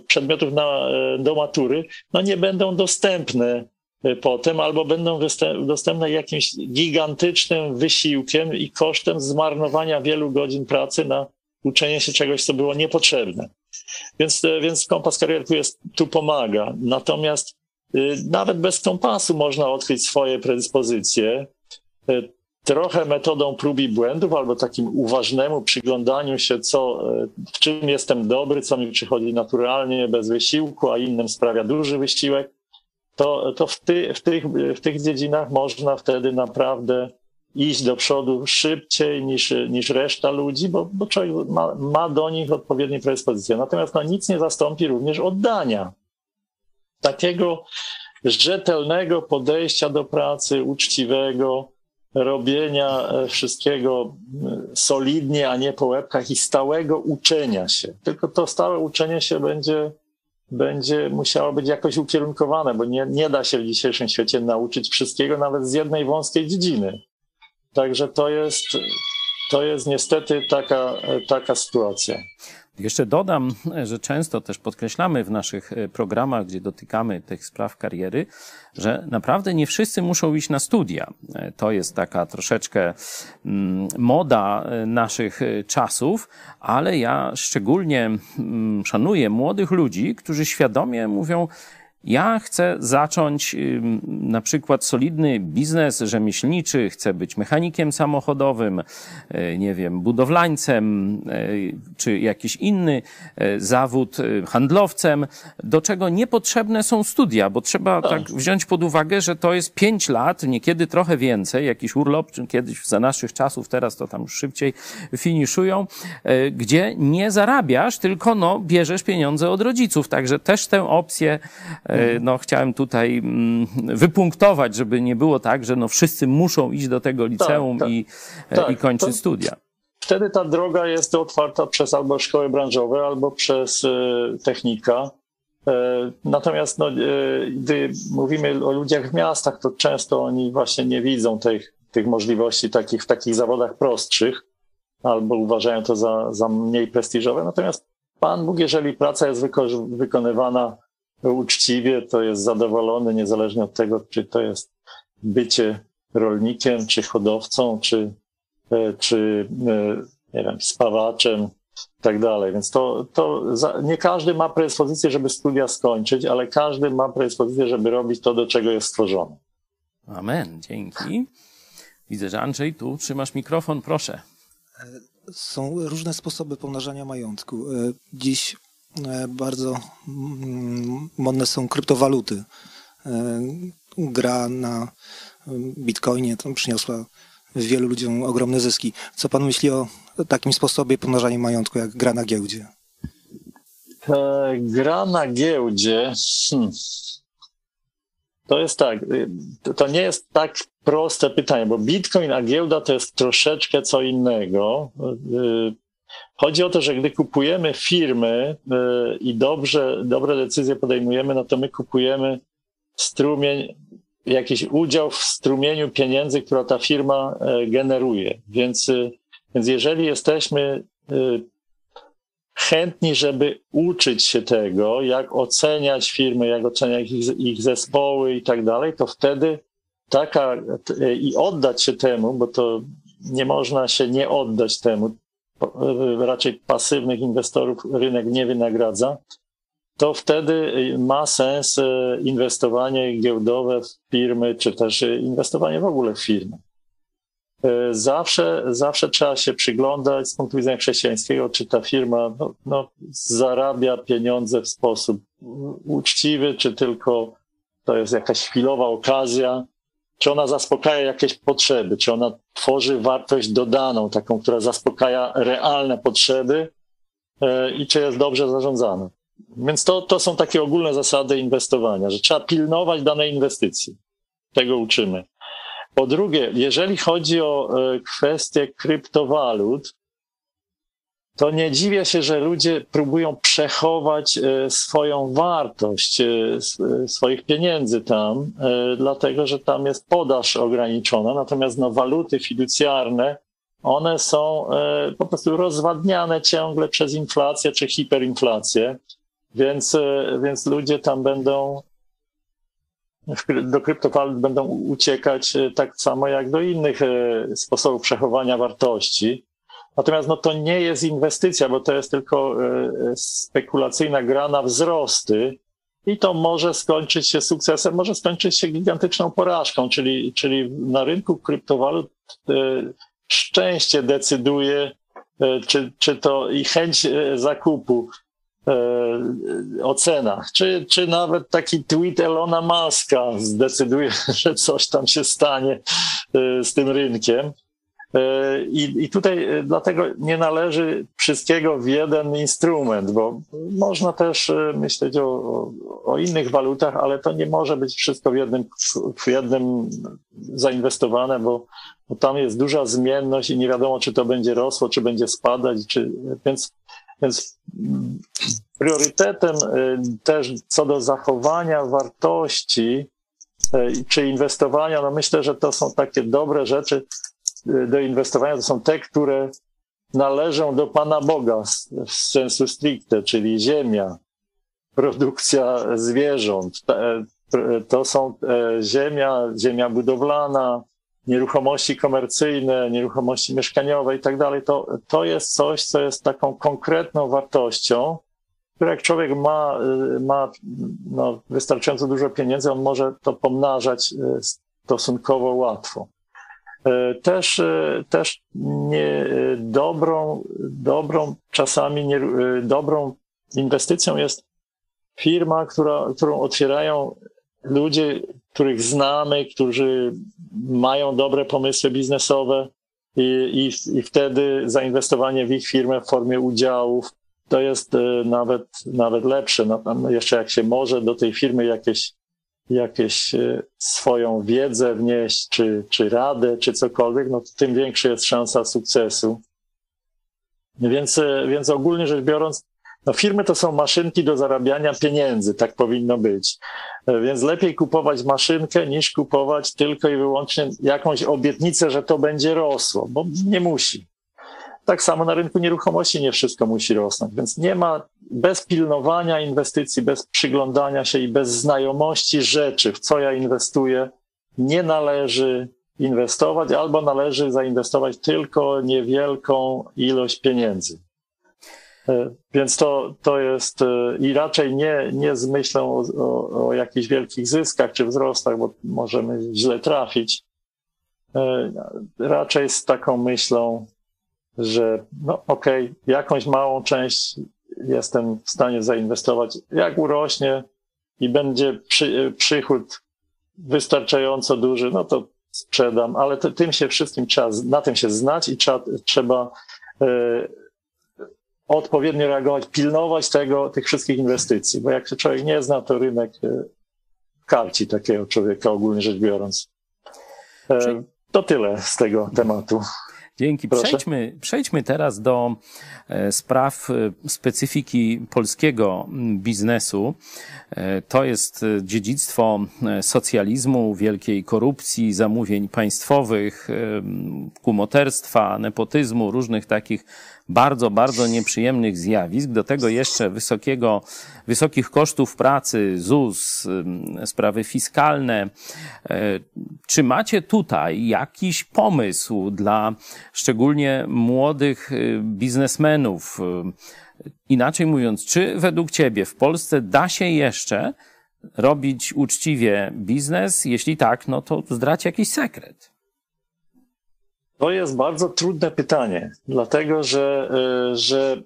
przedmiotów na, do matury, no nie będą dostępne potem, albo będą dostępne jakimś gigantycznym wysiłkiem i kosztem zmarnowania wielu godzin pracy na uczenie się czegoś, co było niepotrzebne. Więc, e, więc kompas kariery tu, jest, tu pomaga. Natomiast y, nawet bez kompasu można odkryć swoje predyspozycje. Y, trochę metodą prób i błędów, albo takim uważnemu przyglądaniu się, co, w czym jestem dobry, co mi przychodzi naturalnie, bez wysiłku, a innym sprawia duży wysiłek, to, to w, ty, w, tych, w tych dziedzinach można wtedy naprawdę iść do przodu szybciej niż, niż reszta ludzi, bo, bo człowiek ma, ma do nich odpowiednie predyspozycje. Natomiast no, nic nie zastąpi również oddania. Takiego rzetelnego podejścia do pracy, uczciwego, robienia e, wszystkiego e, solidnie, a nie po łebkach i stałego uczenia się. Tylko to stałe uczenie się będzie, będzie musiało być jakoś ukierunkowane, bo nie, nie da się w dzisiejszym świecie nauczyć wszystkiego, nawet z jednej wąskiej dziedziny. Także to jest, to jest niestety taka, taka sytuacja. Jeszcze dodam, że często też podkreślamy w naszych e, programach, gdzie dotykamy tych spraw kariery, że naprawdę nie wszyscy muszą iść na studia. E, to jest taka troszeczkę mm, moda e, naszych czasów, ale ja szczególnie mm, szanuję młodych ludzi, którzy świadomie mówią, ja chcę zacząć na przykład solidny biznes rzemieślniczy, chcę być mechanikiem samochodowym, y, nie wiem, budowlańcem, y, czy jakiś inny y, zawód, handlowcem, do czego niepotrzebne są studia, bo trzeba tak, wziąć pod uwagę, że to jest pięć lat, niekiedy trochę więcej, jakiś urlop, czy kiedyś za naszych czasów, teraz to tam już szybciej finiszują, gdzie nie zarabiasz, tylko no, bierzesz pieniądze od rodziców. Także też tę opcję E, no, chciałem tutaj mm, wypunktować, żeby nie było tak, że no, wszyscy muszą iść do tego liceum tak, tak. I, e, tak, i kończyć to... studia wtedy ta droga jest otwarta przez albo szkoły branżowe, albo przez e, technika. Natomiast no, gdy mówimy o ludziach w miastach, to często oni właśnie nie widzą tych, tych możliwości takich, w takich zawodach prostszych, albo uważają to za, za mniej prestiżowe. Natomiast Pan Bóg, jeżeli praca jest wyko- wykonywana uczciwie, to jest zadowolony, niezależnie od tego, czy to jest bycie rolnikiem, czy hodowcą, czy, e, czy e, nie wiem, spawaczem i tak dalej. Więc to, to za, nie każdy ma predyspozycję, żeby studia skończyć, ale każdy ma predyspozycję, żeby robić to, do czego jest stworzony. Amen. Dzięki. Widzę, że Andrzej, tu trzymasz mikrofon, proszę. Są różne sposoby pomnażania majątku. E, dziś E, bardzo mm, modne są kryptowaluty. E, gra na bitcoinie tam przyniosła wielu ludziom ogromne zyski. Co pan myśli o takim sposobie pomnażania majątku, jak gra na giełdzie? E, gra na giełdzie. Hmm. To jest tak, to nie jest tak proste pytanie, bo bitcoin a giełda to jest troszeczkę co innego. Chodzi o to, że gdy kupujemy firmy e, i dobrze, dobre decyzje podejmujemy, no to my kupujemy strumień, jakiś udział w strumieniu pieniędzy, która ta firma e, generuje. Więc, e, więc jeżeli jesteśmy chętni, żeby uczyć się tego, jak oceniać firmy, jak oceniać ich, ich zespoły i tak dalej, to wtedy taka i oddać się temu, bo to nie można się nie oddać temu, raczej pasywnych inwestorów rynek nie wynagradza, to wtedy ma sens e, inwestowanie giełdowe w firmy, czy też inwestowanie w ogóle w firmy. E, zawsze, zawsze trzeba się przyglądać z punktu widzenia chrześcijańskiego, czy ta firma no, no, zarabia pieniądze w sposób uczciwy, czy tylko to jest jakaś chwilowa okazja, czy ona zaspokaja jakieś potrzeby, czy ona tworzy wartość dodaną, taką, która zaspokaja realne potrzeby e, i czy jest dobrze zarządzana. Więc to, to są takie ogólne zasady inwestowania, że trzeba pilnować danej inwestycji. Tego uczymy. Po drugie, jeżeli chodzi o e, kwestię kryptowalut, to nie dziwię się, że ludzie próbują przechować e, swoją wartość e, e, swoich pieniędzy tam, dlatego że tam jest podaż ograniczona, natomiast no, waluty fiducjarne, one są po prostu rozwadniane ciągle przez inflację czy hiperinflację, więc, więc ludzie tam będą do kryptowalut będą uciekać tak samo jak do innych sposobów przechowania wartości. Natomiast no, to nie jest inwestycja, bo to jest tylko e, e, spekulacyjna gra na wzrosty i to może skończyć się sukcesem, może skończyć się gigantyczną porażką, czyli, czyli na rynku kryptowalut e, szczęście decyduje, czy, czy to i chęć zakupu, ocena, czy, czy nawet taki tweet Elona Muska zdecyduje, <laughs> że coś tam się stanie z tym rynkiem. E, I, I tutaj e, dlatego nie należy wszystkiego w jeden instrument, bo można też e, myśleć o, o innych walutach, ale to nie może być wszystko w jednym, w jednym zainwestowane, bo, bo tam jest duża zmienność i nie wiadomo, czy to będzie rosło, czy będzie spadać, czy, więc, więc priorytetem też co do zachowania wartości czy inwestowania, no myślę, że to są takie dobre rzeczy, do inwestowania to są te, które należą do Pana Boga w sensu stricte, czyli ziemia, produkcja zwierząt. To są e, ziemia, ziemia budowlana, nieruchomości komercyjne, nieruchomości mieszkaniowe i tak dalej. To, to jest coś, co jest taką konkretną wartością które jak człowiek ma, ma no, wystarczająco dużo pieniędzy, on może to pomnażać stosunkowo łatwo. Też, też nie, dobrą, dobrą, czasami nie, dobrą inwestycją jest firma, która, którą otwierają ludzie, których znamy, którzy mają dobre pomysły biznesowe i, i, i wtedy zainwestowanie w ich firmę w formie udziałów to jest e, nawet, nawet lepsze. No, jeszcze jak się może do tej firmy jakieś, jakieś e, swoją wiedzę wnieść, czy, czy radę, czy cokolwiek, no to tym większa jest szansa sukcesu. Więc, e, więc ogólnie rzecz biorąc, no firmy to są maszynki do zarabiania pieniędzy, tak powinno być. E, więc lepiej kupować maszynkę niż kupować tylko i wyłącznie jakąś obietnicę, że to będzie rosło, bo nie musi. Tak samo na rynku nieruchomości nie wszystko musi rosnąć, więc nie ma bez pilnowania inwestycji, bez przyglądania się i bez znajomości rzeczy, w co ja inwestuję, nie należy inwestować albo należy zainwestować tylko niewielką ilość pieniędzy. E, więc to, to jest e, i raczej nie, nie z myślą o, o, o jakichś wielkich zyskach czy wzrostach, bo możemy źle trafić. E, raczej z taką myślą, że no okej, okay, jakąś małą część jestem w stanie zainwestować. Jak urośnie i będzie przy, przychód wystarczająco duży, no to sprzedam, ale to, tym się wszystkim trzeba, na tym się znać i trzeba, trzeba odpowiednio reagować, pilnować tego, tych wszystkich inwestycji, bo jak się człowiek nie zna, to rynek e, karci takiego człowieka ogólnie rzecz biorąc. E, to tyle z tego tematu. Dzięki. Przejdźmy, przejdźmy teraz do e, spraw specyfiki polskiego biznesu. To jest dziedzictwo socjalizmu, wielkiej korupcji, zamówień państwowych, kumoterstwa, nepotyzmu, różnych takich bardzo, bardzo nieprzyjemnych zjawisk, do tego jeszcze wysokiego, wysokich kosztów pracy, ZUS, sprawy fiskalne. E, czy macie tutaj jakiś pomysł dla szczególnie młodych y, biznesmenów? Inaczej mówiąc, czy według Ciebie w Polsce da się jeszcze robić uczciwie biznes? Jeśli tak, no to zdradź jakiś sekret. To jest bardzo trudne pytanie, dlatego że, e, że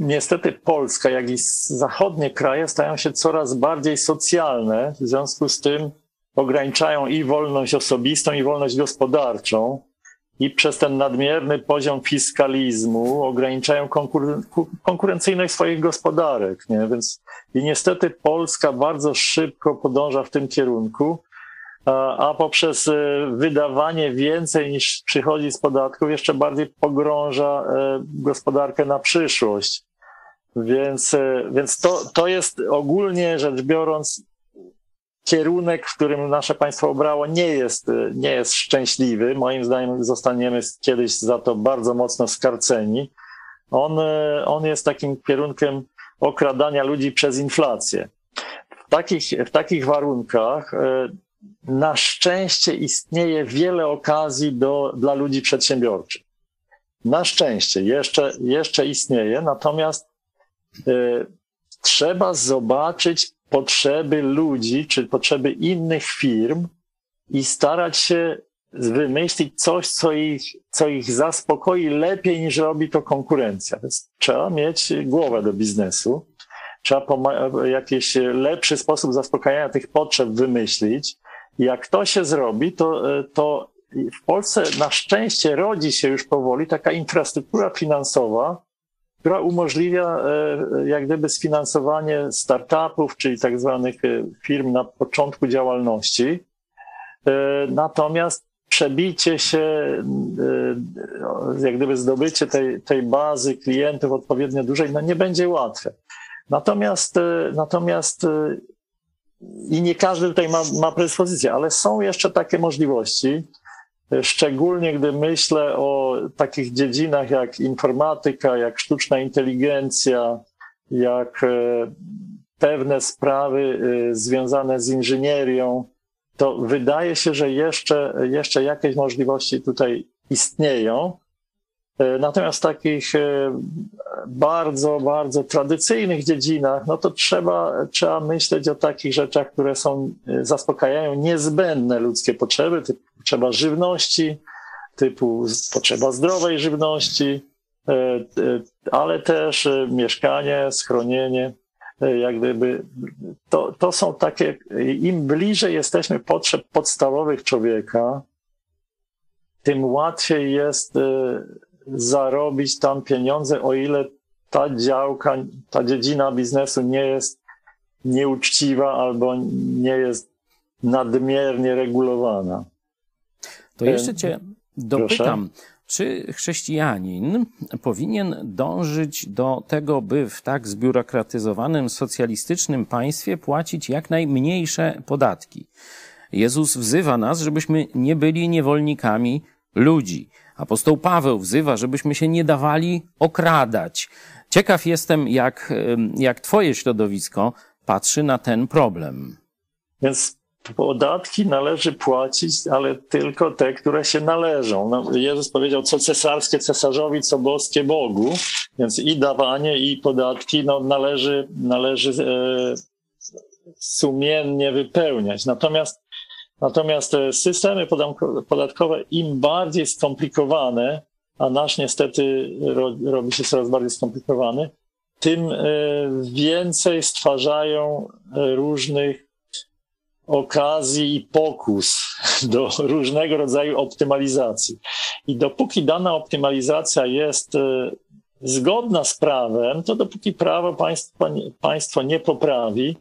niestety Polska, jak i zachodnie kraje stają się coraz bardziej socjalne, w związku z tym ograniczają i wolność osobistą, i wolność gospodarczą. I przez ten nadmierny poziom fiskalizmu ograniczają konkur konkurencyjność swoich gospodarek. Nie? Więc i niestety Polska bardzo szybko podąża w tym kierunku a poprzez e, wydawanie więcej niż przychodzi z podatków jeszcze bardziej pogrąża e, gospodarkę na przyszłość. Więc, e, więc to, to jest ogólnie rzecz biorąc kierunek, w którym nasze państwo obrało, nie jest, nie jest szczęśliwy. Moim zdaniem zostaniemy kiedyś za to bardzo mocno skarceni. On, on jest takim kierunkiem okradania ludzi przez inflację. W takich, w takich warunkach na szczęście istnieje wiele okazji do, dla ludzi przedsiębiorczych. Na szczęście jeszcze, jeszcze istnieje, natomiast y, trzeba zobaczyć potrzeby ludzi czy potrzeby innych firm i starać się wymyślić coś, co ich, co ich zaspokoi lepiej niż robi to konkurencja. Więc trzeba mieć głowę do biznesu, trzeba jakiś lepszy sposób zaspokajania tych potrzeb wymyślić, jak to się zrobi, to, e, to w Polsce na szczęście rodzi się już powoli taka infrastruktura finansowa, która umożliwia e, jak gdyby sfinansowanie startupów, czyli tak zwanych e, firm na początku działalności. Natomiast przebicie się, jak gdyby zdobycie tej, tej bazy klientów odpowiednio dużej, no nie będzie łatwe. Natomiast, natomiast i nie każdy tutaj ma, ma predyspozycję, ale są jeszcze takie możliwości, szczególnie gdy myślę o takich dziedzinach jak informatyka, jak sztuczna inteligencja, jak e, pewne sprawy e, związane z inżynierią, to wydaje się, że jeszcze, jeszcze jakieś możliwości tutaj istnieją. Natomiast w takich bardzo, bardzo tradycyjnych dziedzinach, no to trzeba, trzeba myśleć o takich rzeczach, które są, zaspokajają niezbędne ludzkie potrzeby, typu potrzeba żywności, typu potrzeba zdrowej żywności, ale też mieszkanie, schronienie jak gdyby, to, to są takie, im bliżej jesteśmy potrzeb podstawowych człowieka, tym łatwiej jest e, zarobić tam pieniądze, o ile ta działka, ta dziedzina biznesu nie jest nieuczciwa albo nie jest nadmiernie regulowana. To jeszcze cię dopytam. Proszę? Czy chrześcijanin powinien dążyć do tego, by w tak zbiurokratyzowanym socjalistycznym państwie płacić jak najmniejsze podatki? Jezus wzywa nas, żebyśmy nie byli niewolnikami ludzi. Apostoł Paweł wzywa, żebyśmy się nie dawali okradać. Ciekaw jestem, jak, jak Twoje środowisko patrzy na ten problem. Więc podatki należy płacić, ale tylko te, które się należą. No, Jezus powiedział, co cesarskie cesarzowi, co boskie Bogu, więc i dawanie, i podatki no, należy, należy e, sumiennie wypełniać. Natomiast, natomiast systemy podatkowe im bardziej skomplikowane, a nasz niestety ro, robi się coraz bardziej skomplikowany, tym e, więcej stwarzają różnych okazji i pokus do różnego rodzaju optymalizacji. I dopóki dana optymalizacja jest e, zgodna z prawem, to dopóki prawo państwo nie poprawi,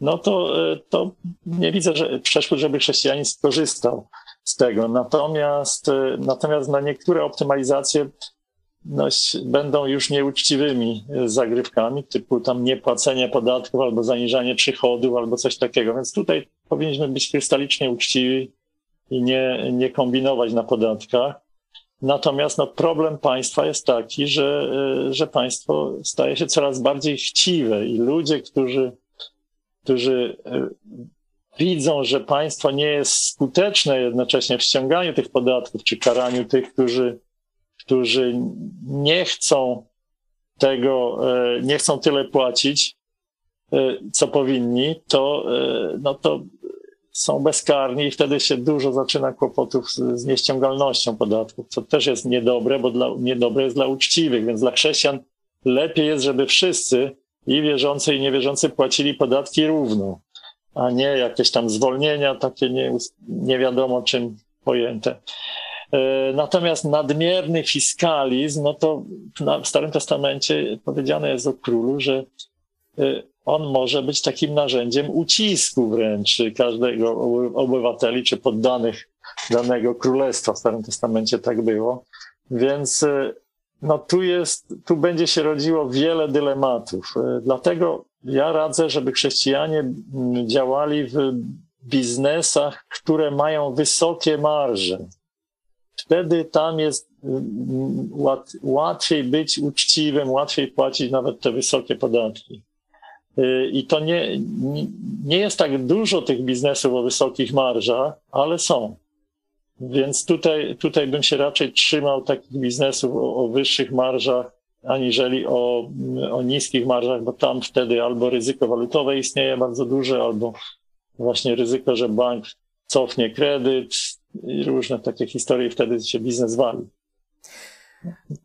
no to, e, to nie widzę że, przeszkód, żeby chrześcijanin skorzystał z tego. Natomiast, e, natomiast na niektóre optymalizacje no, będą już nieuczciwymi zagrywkami, typu tam niepłacenie podatków albo zaniżanie przychodów albo coś takiego. Więc tutaj powinniśmy być krystalicznie uczciwi i nie, nie kombinować na podatkach. Natomiast no, problem państwa jest taki, że, że państwo staje się coraz bardziej chciwe i ludzie, którzy, którzy e, widzą, że państwo nie jest skuteczne jednocześnie w ściąganiu tych podatków czy karaniu tych, którzy, którzy nie chcą tego, e, nie chcą tyle płacić, e, co powinni, to, no to są bezkarni i wtedy się dużo zaczyna kłopotów z, z nieściągalnością podatków, co też jest niedobre, bo dla, niedobre jest dla uczciwych, więc dla chrześcijan lepiej jest, żeby wszyscy i wierzący i niewierzący płacili podatki równo, a nie jakieś tam zwolnienia takie nie, nie wiadomo czym pojęte. E, natomiast nadmierny fiskalizm, no to w Starym Testamencie powiedziane jest o królu, że e, on może być takim narzędziem ucisku wręcz każdego obywateli czy poddanych danego królestwa. W Starym Testamencie tak było. Więc e, no, tu, jest, tu będzie się rodziło wiele dylematów. E, dlatego ja radzę, żeby chrześcijanie działali w biznesach, które mają wysokie marże. Wtedy tam jest łatwiej być uczciwym, łatwiej płacić nawet te wysokie podatki. I to nie, nie jest tak dużo tych biznesów o wysokich marżach, ale są. Więc tutaj, tutaj bym się raczej trzymał takich biznesów o, o wyższych marżach, aniżeli o, o niskich marżach, bo tam wtedy albo ryzyko walutowe istnieje bardzo duże, albo właśnie ryzyko, że bank cofnie kredyt i różne takie historie, wtedy się biznes wali.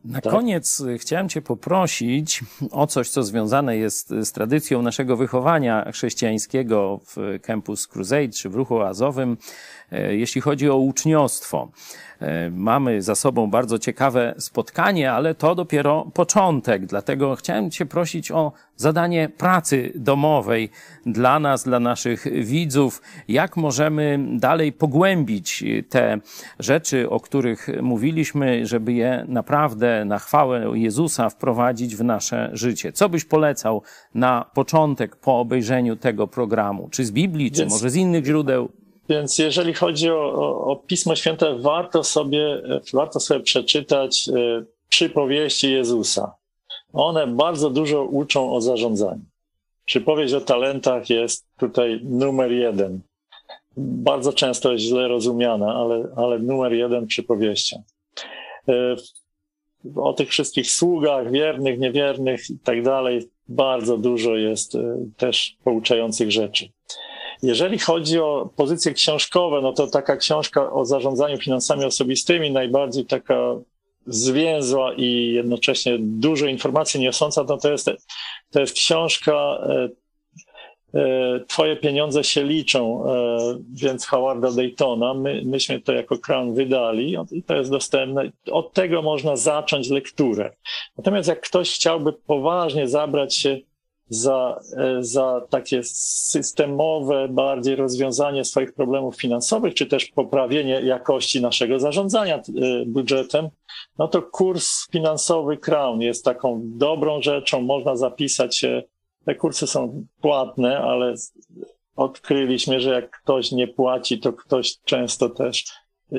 Na tak? koniec y, chciałem Cię poprosić o coś, co związane jest z tradycją naszego wychowania chrześcijańskiego w Campus Crusade czy w ruchu oazowym, jeśli chodzi o uczniostwo. E, mamy za sobą bardzo ciekawe spotkanie, ale to dopiero początek. Dlatego chciałem Cię prosić o zadanie pracy domowej dla nas, dla naszych widzów. Jak możemy dalej pogłębić te rzeczy, o których mówiliśmy, żeby je naprawdę na chwałę Jezusa wprowadzić w nasze życie? Co byś polecał na początek po obejrzeniu tego programu? Czy z Biblii, czy może z innych źródeł? Więc jeżeli chodzi o, o, o, Pismo Święte, warto sobie, warto sobie przeczytać y, przypowieści Jezusa. One bardzo dużo uczą o zarządzaniu. Przypowieść o talentach jest tutaj numer jeden. Bardzo często jest źle rozumiana, ale, ale numer jeden przypowieścią. Y, o tych wszystkich sługach, wiernych, niewiernych i tak dalej, bardzo dużo jest e, też pouczających rzeczy. Jeżeli chodzi o pozycje książkowe, no to taka książka o zarządzaniu finansami osobistymi, najbardziej taka zwięzła i jednocześnie dużo informacji niosąca, no to jest, to jest książka e, e, Twoje pieniądze się liczą, więc Howarda Daytona. My, myśmy to jako Crown wydali i to jest dostępne. Od tego można zacząć lekturę. Natomiast jak ktoś chciałby poważnie zabrać się za, e, za takie systemowe bardziej rozwiązanie swoich problemów finansowych, czy też poprawienie jakości naszego zarządzania e, budżetem, no to kurs finansowy Crown jest taką dobrą rzeczą. Można zapisać się. Te kursy są płatne, ale odkryliśmy, że jak ktoś nie płaci, to ktoś często też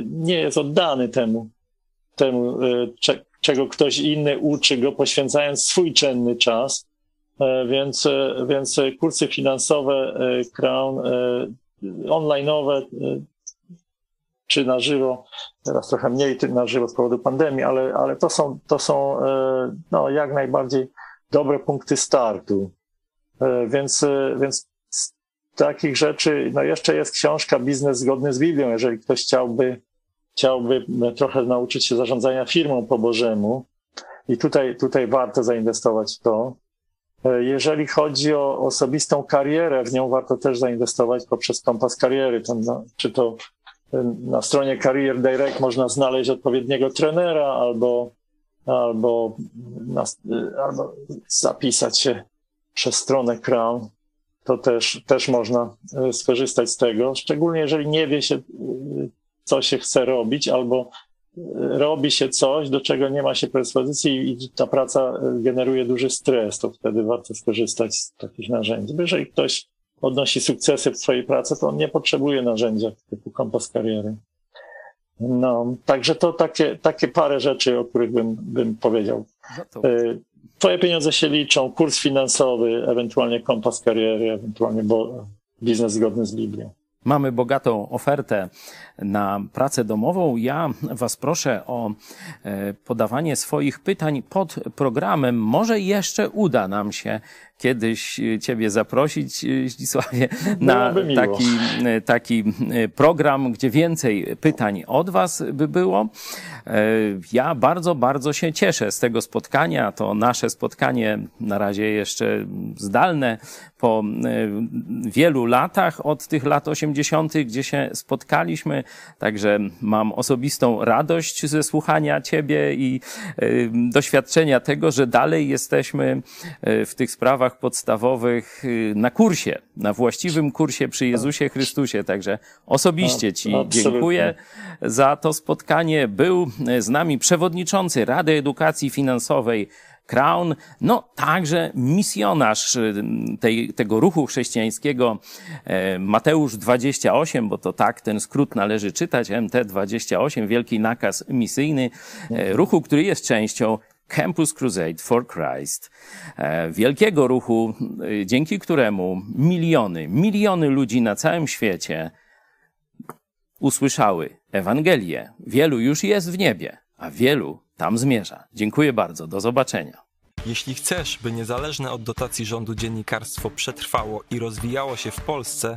nie jest oddany temu, temu e, czego ktoś inny uczy go, poświęcając swój cenny czas. E, więc, e, więc kursy finansowe e, Crown, online'owe czy na żywo, teraz trochę mniej na żywo z powodu pandemii, ale, ale to są, to są no, jak najbardziej dobre punkty startu. Więc, więc z takich rzeczy, no jeszcze jest książka Biznes zgodny z Biblią, jeżeli ktoś chciałby, chciałby trochę nauczyć się zarządzania firmą po Bożemu. I tutaj, tutaj warto zainwestować w to. E, jeżeli chodzi o osobistą karierę, w nią warto też zainwestować poprzez kompas kariery. Tam na, czy to e, na stronie Career Direct można znaleźć odpowiedniego trenera albo, albo, e, albo zapisać się przez stronę Crown. To też, też można skorzystać z tego, szczególnie jeżeli nie wie się, co się chce robić, albo robi się coś, do czego nie ma się predyspozycji i ta praca generuje duży stres, to wtedy warto skorzystać z takich narzędzi. Jeżeli ktoś odnosi sukcesy w swojej pracy, to on nie potrzebuje narzędzia typu kompas kariery. No, także to takie, takie parę rzeczy, o których bym, bym powiedział. No y, twoje pieniądze się liczą, kurs finansowy, ewentualnie kompas kariery, ewentualnie bo biznes zgodny z Biblią. Mamy bogatą ofertę na pracę domową. Ja Was proszę o e, podawanie swoich pytań pod programem. Może jeszcze uda nam się kiedyś Ciebie zaprosić, Zdzisławie, na taki, taki program, gdzie więcej pytań od Was by było. E, ja bardzo, bardzo się cieszę z tego spotkania. To nasze spotkanie na razie jeszcze zdalne po wielu latach od tych lat 80., gdzie się spotkaliśmy. Także mam osobistą radość ze słuchania Ciebie i doświadczenia tego, że dalej jesteśmy w tych sprawach podstawowych na kursie, na właściwym kursie przy Jezusie Chrystusie. Także osobiście Ci dziękuję za to spotkanie. Był z nami przewodniczący Rady Edukacji Finansowej Crown, no także misjonarz y, tej, tego ruchu chrześcijańskiego Mateusz 28, bo to tak ten skrót należy czytać, MT28, wielki nakaz misyjny, ruchu, który jest częścią Campus Crusade for Christ, e, wielkiego ruchu, dzięki któremu miliony, miliony ludzi na całym świecie usłyszały Ewangelię. Wielu już jest w niebie, a wielu tam zmierza. Dziękuję bardzo. Do zobaczenia. Jeśli chcesz, by niezależne od dotacji rządu dziennikarstwo przetrwało i rozwijało się w Polsce,